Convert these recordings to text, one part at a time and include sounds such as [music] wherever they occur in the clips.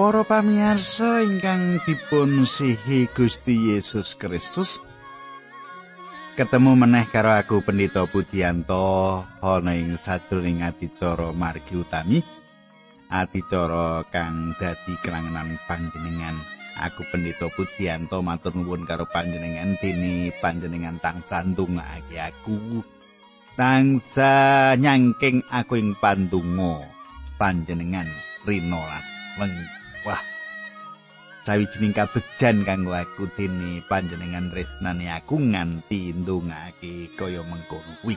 Para pamirsa ingkang dipun sihi Gusti Yesus Kristus. Ketemu meneh karo aku Pendeta Budianto ana ing sajroning adicara margi utami. Adicara kang dadi kelangenan panjenengan. Aku Pendeta Budianto matur nuwun karo panjenengan dene panjenengan tansah ndongake aku. Tansah nyangking aku ing pandonga panjenengan rino lan wah sawijining kabejan kanggo aku dene panjenengan tresnane aku nganti ndongake kaya mengkono kuwi.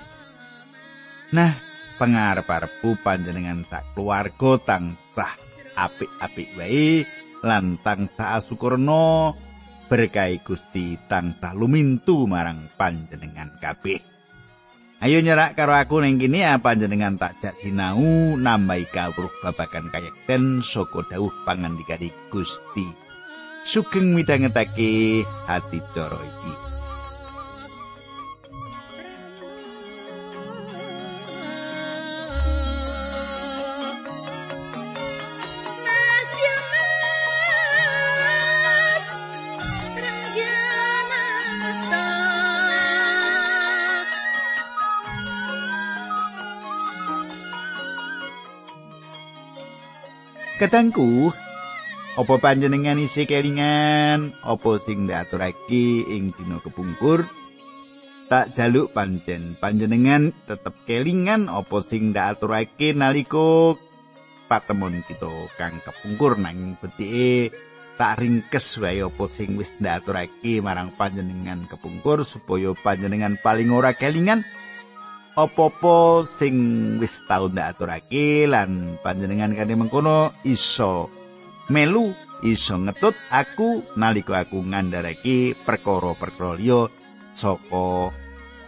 Nah, pangarep-arepku panjenengan sak keluarga tansah apik-apik wae lan tansah asukurna berkahi Gusti tansah lumintu marang panjenengan kabeh. Ayo nyerak karo aku ning kene apa jenengan tak jak sinau nambahi kawruh babagan kayekten saka dawuh pangandikane Gusti. Sugeng midhangetake ati cara iki. Kadangku, apa panjenengan isi kelingan, apa sing diaturake ing dina kepungkur? Tak jaluk pancen panjenengan tetep kelingan apa sing diaturake nalika patemon kita kang kepungkur nang betike tak ringkes wae apa sing wis diaturake marang panjenengan kepungkur supaya panjenengan paling ora kelingan apa-apa sing wis tau ndak aturake lan panjenengan kene mengkono iso melu iso ngetut aku nalika aku ngandharake perkara-perkara liya saka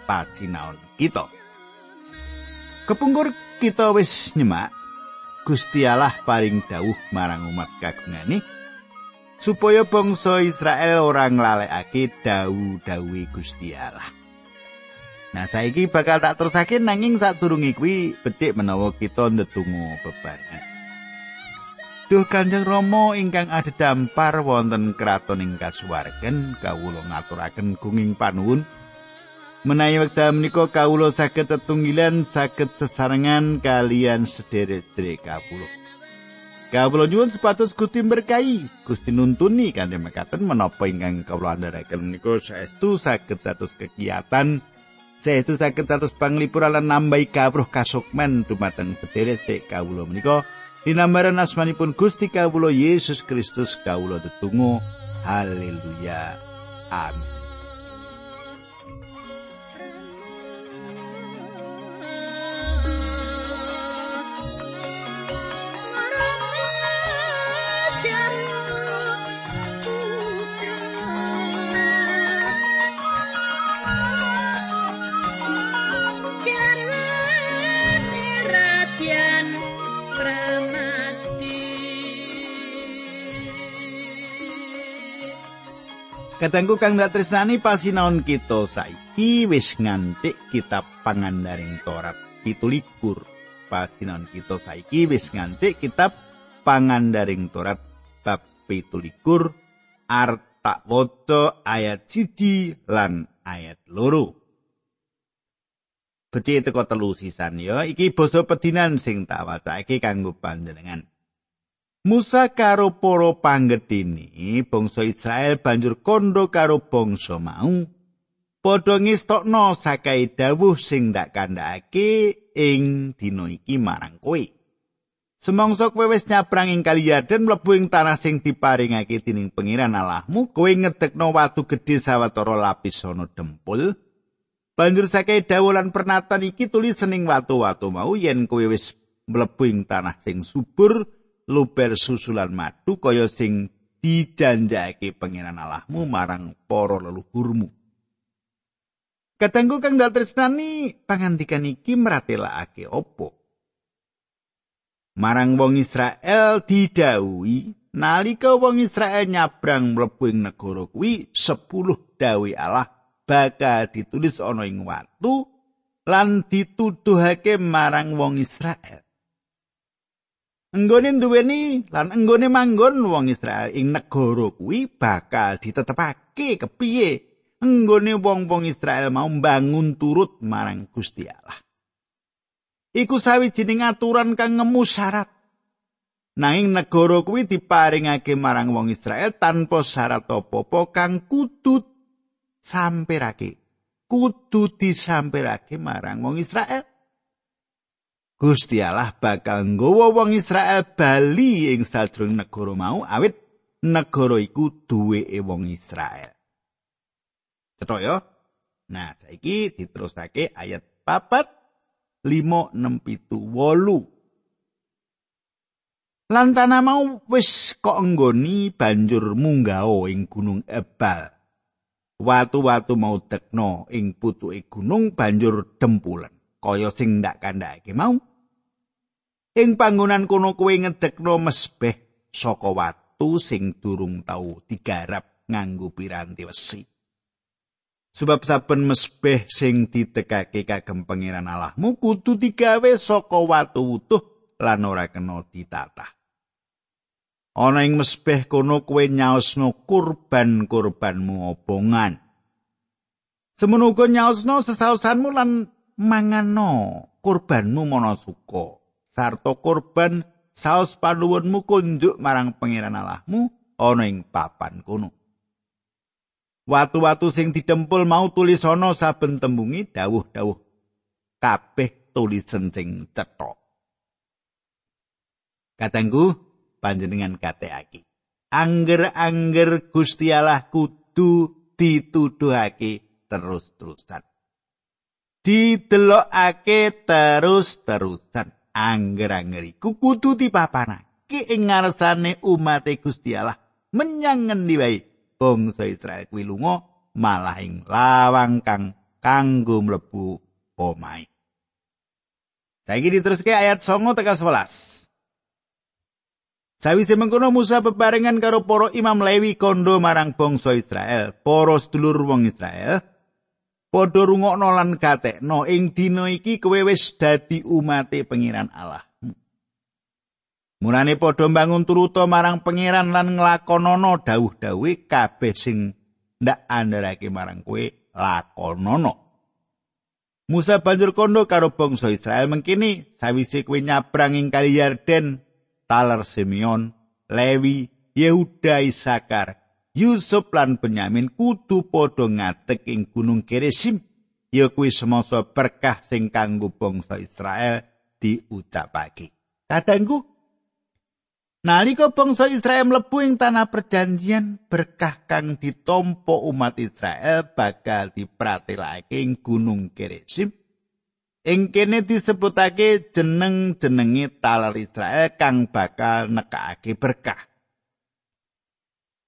pacinaon kita. Kepungkur kita wis nyemak Gusti Allah paring dawuh marang umat kagungane supaya bangsa Israel ora nglalekake dawuh-dawuhe Gusti Allah. Nah saiki bakal tak terusake nanging sadurunge kuwi becik menawa kita ndedonga bebarengan. Duh Kanjeng Rama ingkang ada dampar wonten kraton ing kasuwarken kawula ngaturaken gunging panuwun menawi wekdal menika kawula saged tetunggilan saged sesarengan kalian sederek-sederek kawula. Kawula nyuwun supados Gusti berkahi, Gusti nuntuni kanthi mekaten menapa ingkang kawula andharaken menika saestu saged dados kegiatan Saestu saged terus panglipur lan nambahi kawruh kasukman dumateng sederek kawula menika dinambaran asmanipun Gusti kawula Yesus Kristus kawula tetunggu haleluya amin Kadangku kang dak tresnani pasinaon kita saiki wis ngantik kitab pangandaring Torat 17. Pasinaon kita saiki wis ngantik kitab pangandaring Torat bab 17 arta waca ayat siji lan ayat loro. Becik teko telu sisan ya iki basa pedinan sing tak wacake kanggo panjenengan. Musa karo para panggedini bangsa Israel banjur kondo karo bangsa mau padha ngestokno sakai dawuh sing ndak kandhake ing dina iki marang kowe. Semangsa kowe wis nyabrang ing Kali Yarden mlebu ing tanah sing diparingake dening Pangeran Allahmu, kowe ngedekno watu gedhe sawetara lapis ana dempul. Banjur sakai dawuh lan pernatan iki tulis sening watu-watu mau yen kowe wis mlebu ing tanah sing subur luber susulan madu kaya sing dijanjake pangeran Allahmu marang para leluhurmu. Katanggu kang dal tresnani pangandikan iki meratelakake opo? Marang wong Israel didhawuhi nalika wong Israel nyabrang mlebu ing negara kuwi 10 dawe Allah bakal ditulis ana ing watu lan dituduhake marang wong Israel. Enggone duweni lan enggone manggon wong Israel ing negara kuwi bakal ditetepake kepiye enggone wong-wong Israel mau mbangun turut marang Gusti Allah. Iku sawijining aturan kang ngemu syarat. Nanging negara kuwi diparingake marang wong Israel tanpa syarat apa-apa kang kudu sampirake. Kudu disampirake marang wong Israel. Gusti Allah bakal nggawa wong Israel bali ing sadurunge negara mau awit negara iku duweke wong Israel. Cetok ya. Nah, saiki diterusake ayat 4 5 6 7 8. Lan tanah mau wis kok enggoni banjur munggao ing gunung Ebal. Watu-watu mau tekno ing putuke gunung banjur dempulen. Kaya sing ndak kandhake mau. Ing panggonan kono kowe ngedekno mesbeh saka watu sing durung tau digarap nganggo piranti wesi. Sebab saben mesbeh sing ditekake kagem pangeran Allahmu kudu digawe saka watu utuh lan ora kena ditatah. Ana ing mesbeh kono kowe nyaosno kurban-kurbanmu obongan. Semono uga nyaosno sesausanmu lan mangano kurbanmu mono suka sarta kurban saos panuwunmu kunjuk marang pangeran Allahmu ana ing papan kono Watu-watu sing didempul mau tulisana saben tembungi dawuh-dawuh kabeh tulisan sing cetha. Katanggu panjenengan kateaki. Angger-angger Gusti Allah kudu dituduhake terus-terusan. Didelokake terus-terusan. Angger-angger iku kudu dipapanake ing ngarsane umat Gusti Allah. Menyang ngendi wae? Bangsa Israel kuwi lunga malah ing lawang kang kanggo mlebu omahe. Saiki diteruske ayat 9 tekan 11. Sawise mengkono Musa bebarengan karo para imam Lewi kondo marang bangsa Israel, para sedulur wong Israel, padha rungokno lan gatekno ing dina iki kowe wis dadi umate pangeran Allah. Mulane padha mbangun turuta marang pangeran lan nglakonana dawuh-dawuhe kabeh sing ndak andharake marang kowe lakonono. Musa banjur kondo karo bangsa Israel mengkini sawise kowe nyabrang ing kali Yarden, Taler Simeon, Lewi, Yehuda Isakar, Yusuf lan Benyamin kudu padha ngadeg ing Gunung Gerizim ya kuwi semasa berkah sing kanggo bangsa Israel diucapake. Kadangku nalika bangsa Israel mlebu ing tanah perjanjian berkah kang ditompo umat Israel bakal dipratelake ing Gunung Gerizim. Ing kene disebutake jeneng-jenenge taler Israel kang bakal nekake berkah.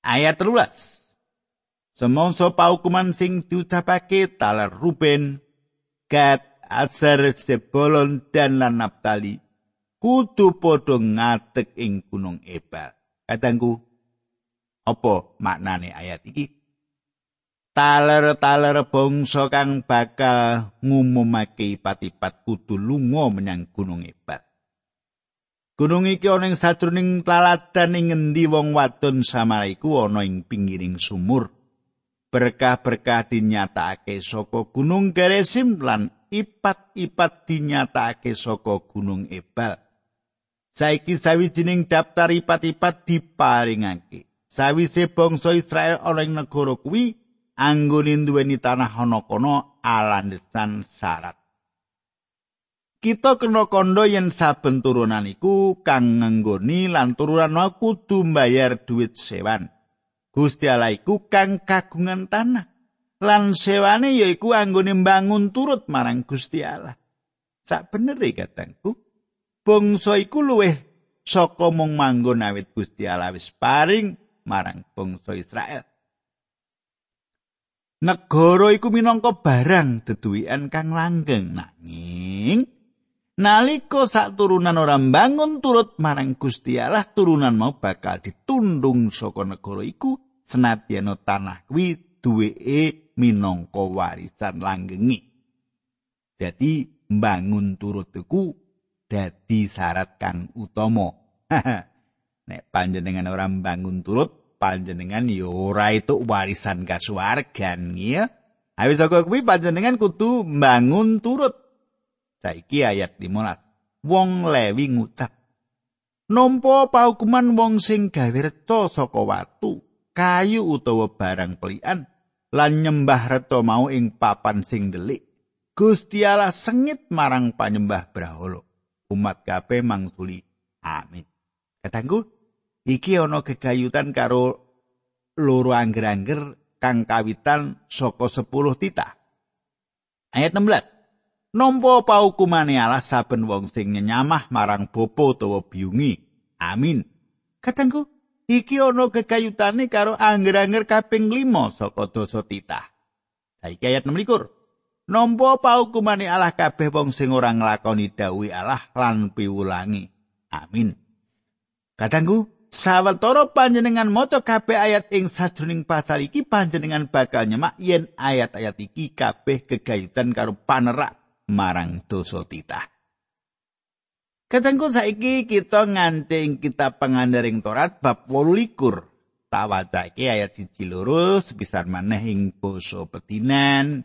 Ayat 13. Semongso paukuman sing diucapake taler Ruben, Gad, Aser, Sebolon dan lan Naptali kudu padha ngadeg ing Gunung Ebal. Katangku, apa maknane ayat iki? Taler-taler bangsa kang bakal ngumumake ipat-ipat kudu lunga menyang Gunung Ebal. Gunung iki ana ing sajroning lalatan ing ngendi wong wadon samara iku ana ing pinggiring sumur. Berkah-berkah dinyatakake saka Gunung Gerizim lan ipat-ipat dinyatakake saka Gunung Ebal. Saiki sawijining daftar ipat-ipat diparingake. Sawise bangsa Israel ana ing negara kuwi anggone duweni tanah ana kono alandesan syarat. Kita kena kandha yen saben turunan iku kang ngenggoni lan turunan mau kudu mbayar duit sewan. Gusti Allah iku kang kagungan tanah. Lan sewane yaiku anggone mbangun turut marang Gusti Allah. Sak bener e katangku, bangsa iku luweh saka mung manggon awit Gusti Allah wis paring marang bangsa Israel. Negara iku minangka barang deduwian kang langgeng nanging Naliko sak turunan ora bangun turut marang Gusti Allah, turunan mau bakal ditundung saka negara iku senadyan tanah kuwi duweke minangka warisan langgengi. Dadi bangun turut iku dadi syarat kang utama [laughs] Nek panjenengan ora bangun turut, panjenengan yo ora itu warisan kasuwargan ya. Awis saka kuwi panjenengan kudu bangun turut. Saiki ayat 15. Wong Lewi ngucap, Nompo paukuman wong sing gawe reca saka watu, kayu utawa barang pelian lan nyembah reca mau ing papan sing delik. Gusti Allah sengit marang panyembah brahala. Umat kabeh mangsuli. Amin. Katangku, iki ana gegayutan karo loro angger-angger kang kawitan saka 10 titah. Ayat 16. Nompo paukumane Allah saben wong sing nyamah marang bopo utawa biungi. Amin. Katangku, iki ana kekayutane karo angger-angger kaping 5 saka dosa titah. Saiki ayat 16. Nompo paukumane Allah kabeh wong sing ora nglakoni dawuh Allah lan piwulangi. Amin. Katangku, sawetara panjenengan maca kabeh ayat ing sajroning pasal iki panjenengan bakal nyemak yen ayat-ayat iki kabeh kegayutan karo panerak marang dosa titah. Katengku saiki kita nganting kita pengandaring Torat bab 28. Tak wacake ayat siji loro sepisan maneh ing basa pedinan.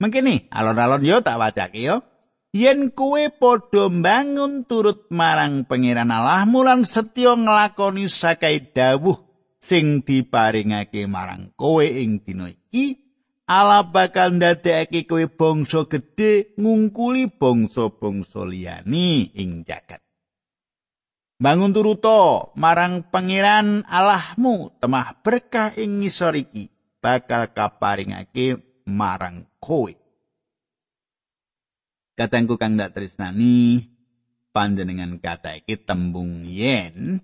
Mengkene alon-alon yo tak wacake yo. Yen kowe padha mbangun turut marang pangeran Allahmu lan setya nglakoni sakai dawuh sing diparingake marang kowe ing dina iki, Allah bakal ndadekake kowe bangsa gedhe ngungkuli bangsa-bangsa liyane ing jagat. Bangun turuto marang pangeran Allahmu temah berkah ing ngisor iki bakal kaparingake marang kowe. Katengku kang dak tresnani panjenengan kata iki tembung yen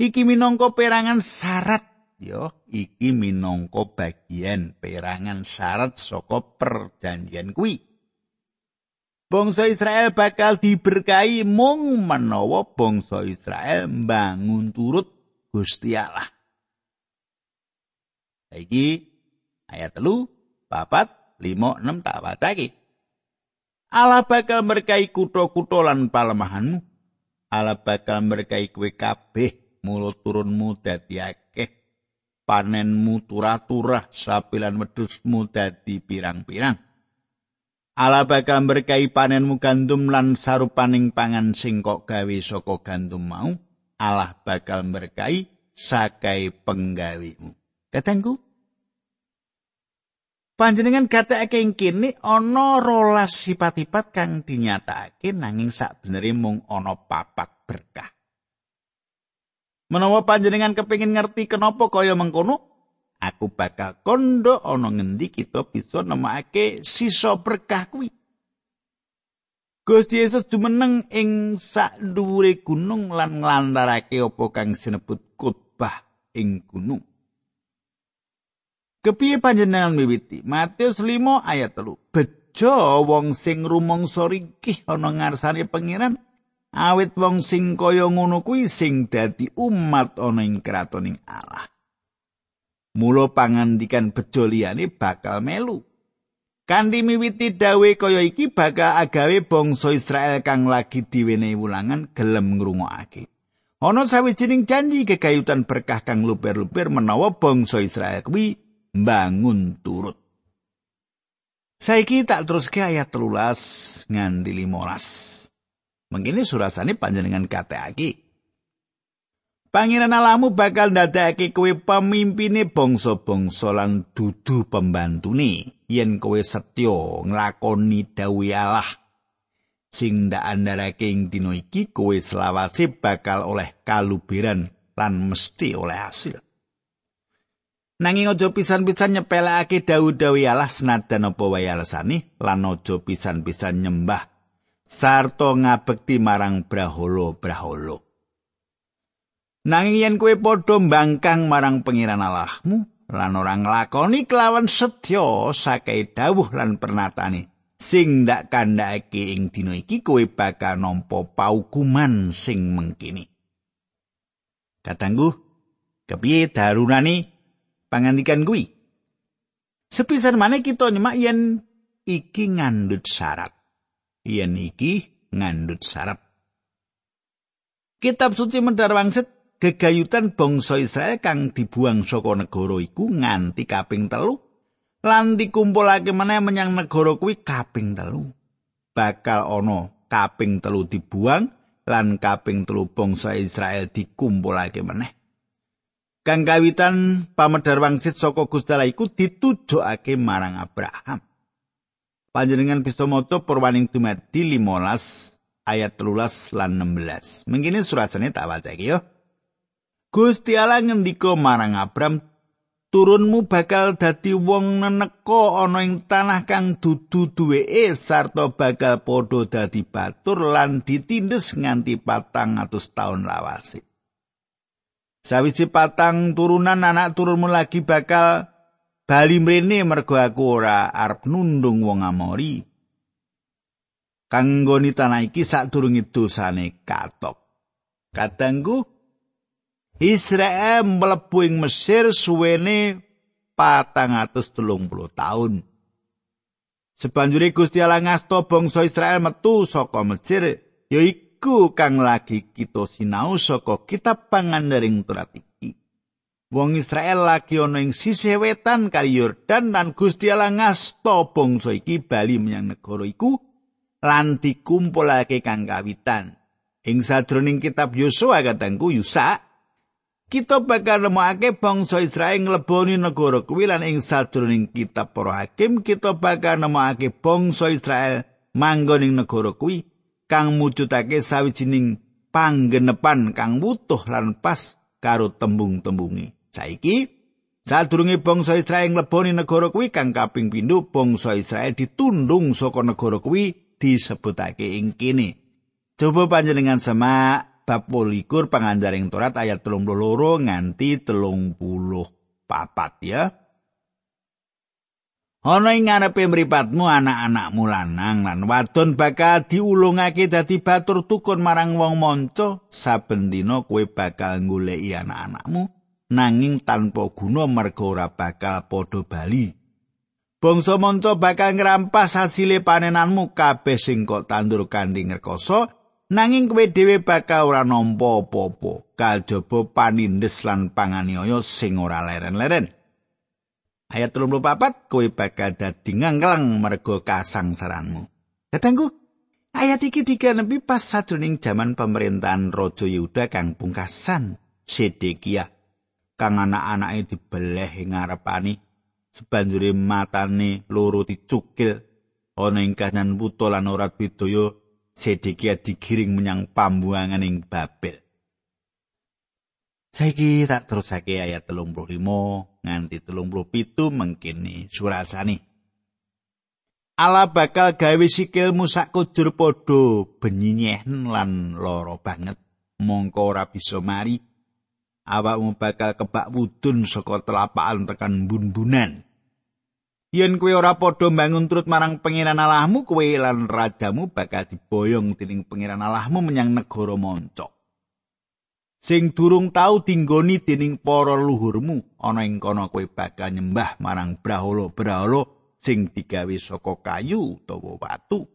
iki minangka perangan syarat yo iki minangka bagian perangan syarat saka perjanjian kuwi. Bangsa Israel bakal diberkahi mung menawa bangsa Israel mbangun turut Gusti Allah. Iki ayat telu, papat, lima, enam tak wacake. Allah bakal berkahi kutha-kutha lan palemahanmu. Allah bakal berkahi kowe kabeh mulut turunmu dadi akeh panenmu turah-turah sapilan wedhusmu dadi pirang-pirang. Allah bakal berkahi panenmu gandum lan sarupaning pangan sing kok gawe saka gandum mau. Allah bakal berkahi sakai penggawimu. Katengku, Panjenengan gatekake ing kene ana rolas sifat-sifat kang dinyatakake nanging sak mung ana papat berkah. Menawa panjenengan kepingin ngerti kenapa kaya mengkono, aku bakal kondo ana ngendi kita bisa nemake sisa berkah kuwi. Gusti Yesus jumeneng ing sak dhuwure gunung lan nglantarake apa kang sinebut khotbah ing gunung. Kepiye panjenengan miwiti? Matius 5 ayat 3. Bejo wong sing rumangsa ringkih ana ngarsane pangeran awit wong sing kaya ngono kuwi sing dadi umat ana ing kratoning Allah. Mula pangandikan bejo liyane bakal melu. Kanthi miwiti dawe kaya iki bakal agawe bangsa Israel kang lagi diwenehi wulangan gelem ngrungokake. Ana sawijining janji kegayutan berkah kang luber-luber menawa bangsa Israel kuwi bangun turut. Saiki tak teruske ayat 13 nganti 15. Mengkene surasane panjenengan katekake. Pangeran alamu bakal ndadekake kowe pemimpine bangsa-bangsa lan dudu pembantune yen kowe setya nglakoni dawuh Allah. Sing ndak andharake ing dina iki kowe selawase bakal oleh kaluberan lan mesti oleh hasil. Nanging aja pisan-pisan nyepelake dawuh-dawuh Allah senajan apa wae alasane lan aja pisan-pisan nyembah sarta ngabekti marang brahala-brahala. Nanging yen kowe padha mbangkang marang pangeran Allahmu lan ora nglakoni kelawan setya sakai dawuh lan pernatane sing ndak kandhake ing dina iki kowe bakal nampa paukuman sing mengkini. Katanggu, kepiye darunane pangandikan kuwi? Sepisan maneh kita nyemak yen iki ngandut syarat. Yen iki ngandut syarat. Kitab suci medar wangsit gegayutan bangsa Israel kang dibuang saka negara iku nganti kaping telu lan dikumpulake meneh menyang negara kuwi kaping telu. Bakal ana kaping telu dibuang lan kaping telu bangsa Israel dikumpulake meneh. Kang kawitan pamedar wangsit saka Gusti iku ditujokake marang Abraham. Panjenengan bisa maca Purwaning Dumadi 15 ayat 13 lan 16. Mengkini surat sene tak waca iki yo. Gusti Allah ngendika marang Abram, turunmu bakal dadi wong neneka ana ing tanah kang dudu duweke sarta bakal padha dadi batur lan ditindes nganti patang atus taun lawase. Sawise patang turunan anak turunmu lagi bakal bali mrene mergo aku ora arep nundung wong Amori. kanggoni tanah iki sadurunge dosane katok. Kadangku Israel mlebu ing Mesir suwene 430 taun. Sebanjure Gusti Allah ngasta bangsa Israel metu saka Mesir yaiku kang lagi kita sinau saka kitab pangandaring Torah. Wong Israel lagi ana ing sisih wetan kali Yordan lan Gusti Allah ngasta bangsa iki bali menyang negara iku lan dikumpulake kang kawitan. Ing sadroning kitab Yosua katangku Yusa, kita bakal nemokake bangsa Israel ngleboni negara kuwi lan ing sadroning kitab Para Hakim kita bakal nemokake bangsa Israel manggon ing negara kuwi kang mujudake sawijining panggenepan kang wutuh lan pas karo tembung-tembunge. Saiki sadurunge bangsa Israel ngleboni negara kuwi kang kaping pindho bangsa Israel ditundung saka negara kuwi disebutake ing kene. Coba panjenengan semak bab 21 pangandaring Torat ayat 32 nganti 34 ya. Ana ing ngarepe mripatmu anak-anakmu lanang lan wadon bakal diulungake dadi batur tukun marang wong manca saben dina kowe bakal goleki anak-anakmu nanging tanpa guna merga ora bakal padha bali Bangsa manca bakal ngrampas hasile panenanmu kabeh sing kok tandur kanthi ngrekoso nanging kowe dhewe bakal ora nampa apa-apa kajaba panindes lan panganiaya sing ora leren-leren. Ayat 34 kowe bakal dadi ngangklang merga kasangsaranmu. Katangku ayat iki diganepi pas sajroning jaman pemerintahan Raja Yehuda kang pungkasan Sedekia kang anak-anake dibeleh ing ngarepani sebanjure matane loro dicukil ana ing kahanan buta lan ora bidaya Sedekia digiring menyang pambuangan ing Babel. Saiki tak terusake ayat 35 nganti 37 mengkini surasane. Allah bakal gawe sikilmu sak kujur padha benyinyehen lan lara banget mongko ora bisa mari awakmu bakal kebak wudun saka telapakan tekan bun-bunan Yen kowe ora padha mbangun turut marang pangeran Allahmu, kowe lan rajamu bakal diboyong dening pangeran Allahmu menyang negara manca. Sing durung tau dinggoni dening para luhurmu, ana ing kono kowe bakal nyembah marang brahala-brahala sing digawe saka kayu utawa watu.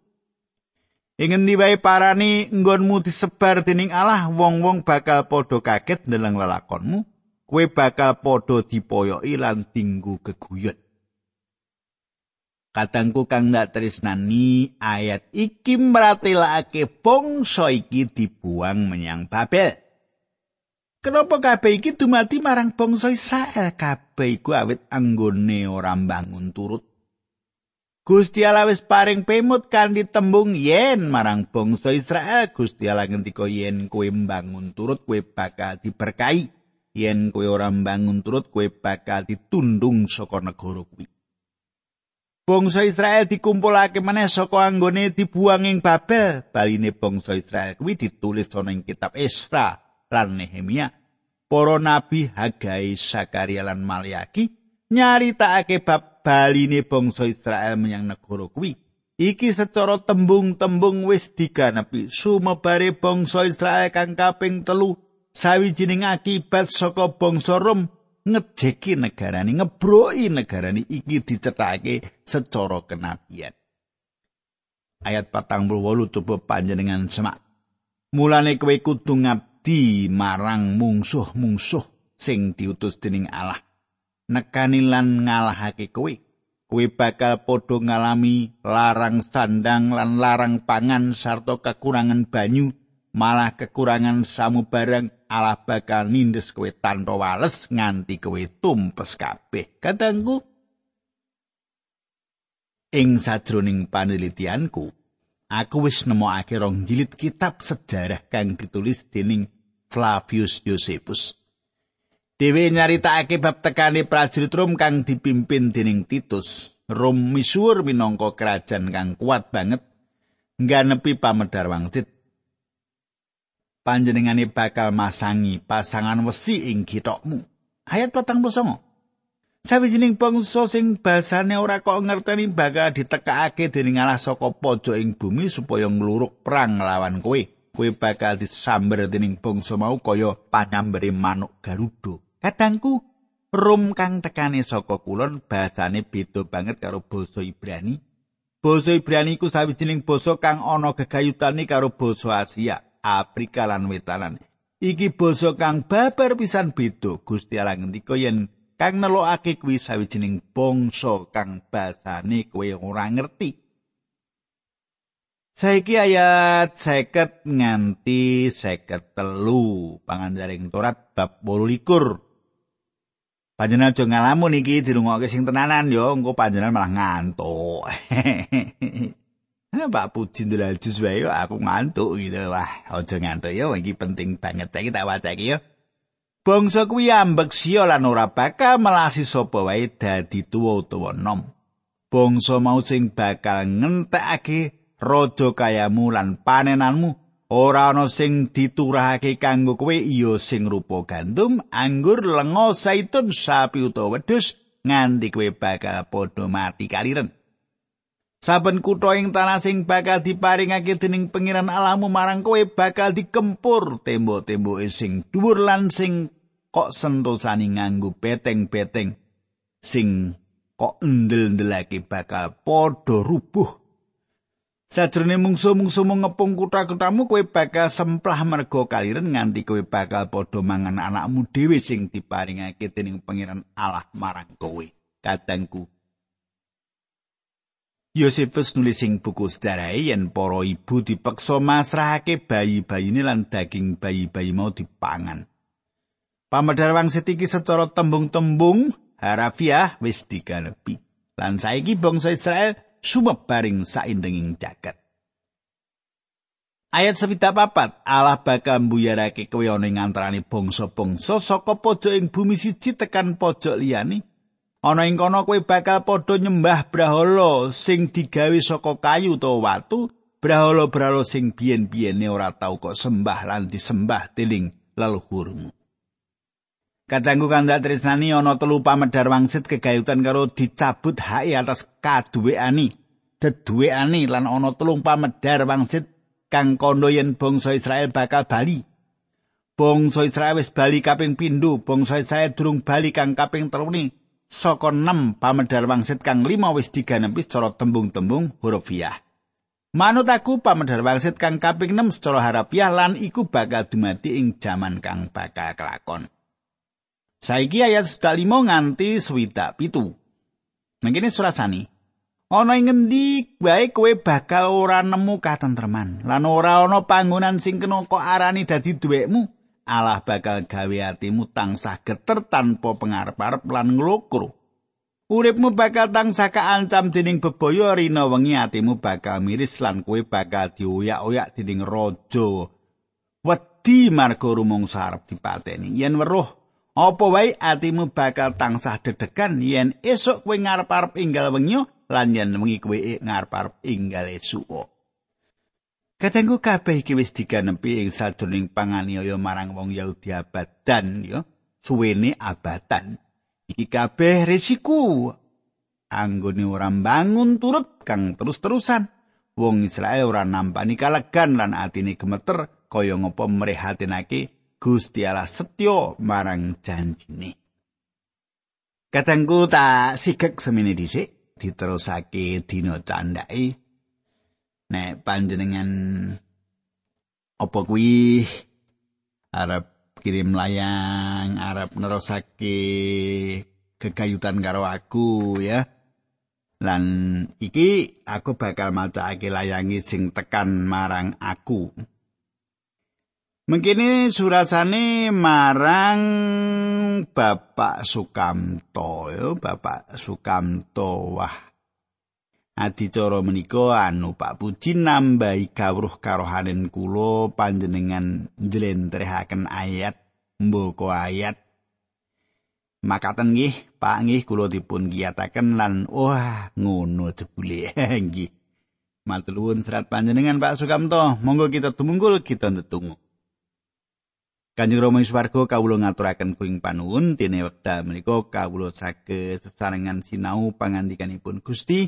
Ing endi wae parani nggonmu disebar dening Allah, wong-wong bakal padha kaget ndeleng lelakonmu. Kowe bakal padha dipoyoki lan dinggo geguyut. Kadangku kang ndak tresnani ayat iki mratelake bangsa iki dibuang menyang Babel. Kenapa kabeh iki dumati marang bangsa Israel? Kabeh iku awit anggone ora mbangun turut. Gusti Allah wis paring pemut kanthi tembung yen marang bangsa Israel. Gusti Allah ngendika yen kowe mbangun turut kowe bakal diberkahi. Yen kowe ora mbangun turut kowe bakal ditundung saka negara kuwi. Bangsa Israel dikumpulake meneh saka anggone dibuang ing Babel. Baline bangsa Israel kuwi ditulis ana ing kitab Esra lan Nehemia. Para nabi Hagai, Sakaria lan Malyaki nyaritakake bab baline bangsa Israel menyang negara kuwi. Iki secara tembung-tembung wis diganepi sumebare bangsa Israel kang kaping telu sawijining akibat saka bangsa Rom ngejeki negarani ngebroki negarani iki dicethake secara kenabian ayat patang puluh coba panjenengan semak mulane kowe kudu ngabdi marang mungsuh-mungsuh sing diutus dening Allah. Nekani lan ngalahake kowe. Kowe bakal padha ngalami larang sandang lan larang pangan sarta kekurangan banyu, malah kekurangan samubarang Allah bakal nindes kowe tanpa wales nganti kowe tumpes kabeh. Kadangku ing sajroning panelitianku, aku wis nemokake rong jilid kitab sejarah kang ditulis dening Flavius Josephus. Dewe nyaritakake bab tekane prajurit Rom kang dipimpin dening Titus. Rom misuwur minangka kerajaan kang kuat banget ngganepi pamedar wangsit. Panjenengane bakal masangi pasangan wesi ing kitokmu. Ayat 49. Sawijining bangsa sing basane ora kok ngerteni bakal ditekakake dening Allah saka pojok ing bumi supaya ngluruk perang lawan kowe. Kowe bakal disamber dening bangsa mau kaya panyambere manuk garuda. Kadangku Rum kang tekane saka kulon basane beda banget karo basa Ibrani. Basa Ibrani iku sawijining basa kang ana gegayutane karo basa Asia, Afrika lan Wetanan. Iki basa kang babar pisan beda. Gusti Allah ngendika yen kang nelokake kuwi sawijining bangsa kang basane kowe ora ngerti. Saiki ayat seket nganti seket telu pangandaring Torat bab 28. Panjenengan aja ngalamun iki dirungokke sing tenanan ya, engko panjenengan malah ngantuk. [laughs] Pak Puji ndel jus wae aku ngantuk gitu. Wah, aja ngantuk ya, iki penting banget saiki tak waca iki ya. Bangsa kuwi ambek sia lan ora bakal melasi sapa wae dadi tuwa utawa nom. Bangsa mau sing bakal ngentekake raja kayamu lan panenanmu ora ana sing diturahake kanggo kowe iya sing rupa gandum, anggur, lenga, saitun, sapi utawa wedhus nganti kowe bakal padha mati kaliren. Saben kutha ing tanah sing bakal diparingake dening pengiran alamu marang kowe bakal dikempur tembok-temboke sing dhuwur lan sing kok sentosani nganggo beteng-beteng sing kok endel-endelake bakal padha rubuh. Sajrone mungsu-mungsu ngepung kutha-kuthamu kowe bakal semplah mergo kaliren nganti kowe bakal padha mangan anakmu dhewe sing diparingake dening pangeran Allah marang kowe. Kadangku Yosefus nulis ing buku sejarah yen para ibu dipeksa masrahake bayi-bayine lan daging bayi-bayi mau dipangan. Pamedhar wangsit iki secara tembung-tembung harafiah wis diganepi. Lan saiki bangsa Israel sumebaring saindenging jagat. Ayat sewita papat, Allah bakal mbuyarake kowe ana ing antaraning bangsa-bangsa saka pojok ing bumi siji tekan pojok liyane Ana ing kono kowe bakal padha nyembah brahala sing digawe saka kayu utawa watu, brahala-brahala sing biyen-biyene ora tau kok sembah lan disembah tiling leluhurmu. Kadangku kandak tresnani ana telu pamedar wangsit kegayutan karo dicabut hak atas kaduweani, deduweani lan ana telung pamedar wangsit kang kondo yen bangsa Israel bakal bali. Bangsa Israel wis bali kaping pindho, bangsa Israel durung bali kang kaping telune. saka 6 pamedhar wangsit kang 5 wis diganepi secara tembung-tembung hurufiah. Manut aku pamedhar wangsit kang kaping 6 secara harafiah lan iku bakal dumati ing jaman kang bakal kelakon. Saiki ayat 5 nganti swidak pitu. Mangkene surasani. Ana ing ngendi wae kowe bakal ora nemu katentreman lan ora ana panggonan sing kena kok arani dadi duwekmu. Allah bakal gawe atimu tansah geter tanpa pengarep-arep lan nglokro. Uripmu bakal tansah kaancam dening bebaya rina wengi atimu bakal miris lan kowe bakal dioyak-oyak dening raja. Wedi marga rumong sarep dipateni. Yen weruh apa wae atimu bakal tansah dedegan yen esuk kowe ngarep-arep inggal wengi lan yen wengi kowe ngarep-arep inggal esuk. Katengku kabeh iki wis diganepi ing sadurunging panganiaya marang wong Yahudi abadan ya, suwene abadan. Iki kabeh resiko anggone ora bangun turut kang terus-terusan. Wong Israel ora nampani kalegan lan atine gemeter kaya ngapa mrehatinake Gusti Allah setya marang janjine. Katengku tak sigek semene dhisik diterusake dina candhake nek panjenengan apa kuwi arep kirim layang, arep nerusake kegayutan karo aku ya. Lan iki aku bakal macake layangi sing tekan marang aku. Mengkini surasane marang Bapak Sukamto, ya, Bapak Sukamto. Wah, adicara menika anu Pak Puji nambahi kawruh karohanen kula panjenengan njlentrehaken ayat mboko ayat. Makaten nggih Pak nggih kula dipun giyataken lan wah ngono jebule. [laughs] Nggih. Matur nuwun serat panjenengan Pak Sukamto monggo kita tumunggul kita ndedonga Kanjeng Rama Swarga kawula ngaturaken kuing panuwun. Dene wekdal menika kawula saged sesarengan sinau pangandikanipun Gusti.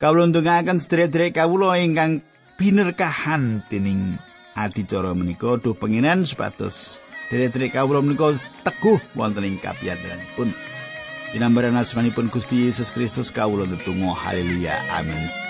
Kawula ndongaaken sedherek-sedherek kawula ingkang binerkahan dening adicara menika. Duh penginan supados sedherek-sedherek kawula menika teguh wonten ing kapiyantanipun. Dinambaran asmanipun Gusti Yesus Kristus kawula ndedonga haleluya. Amin.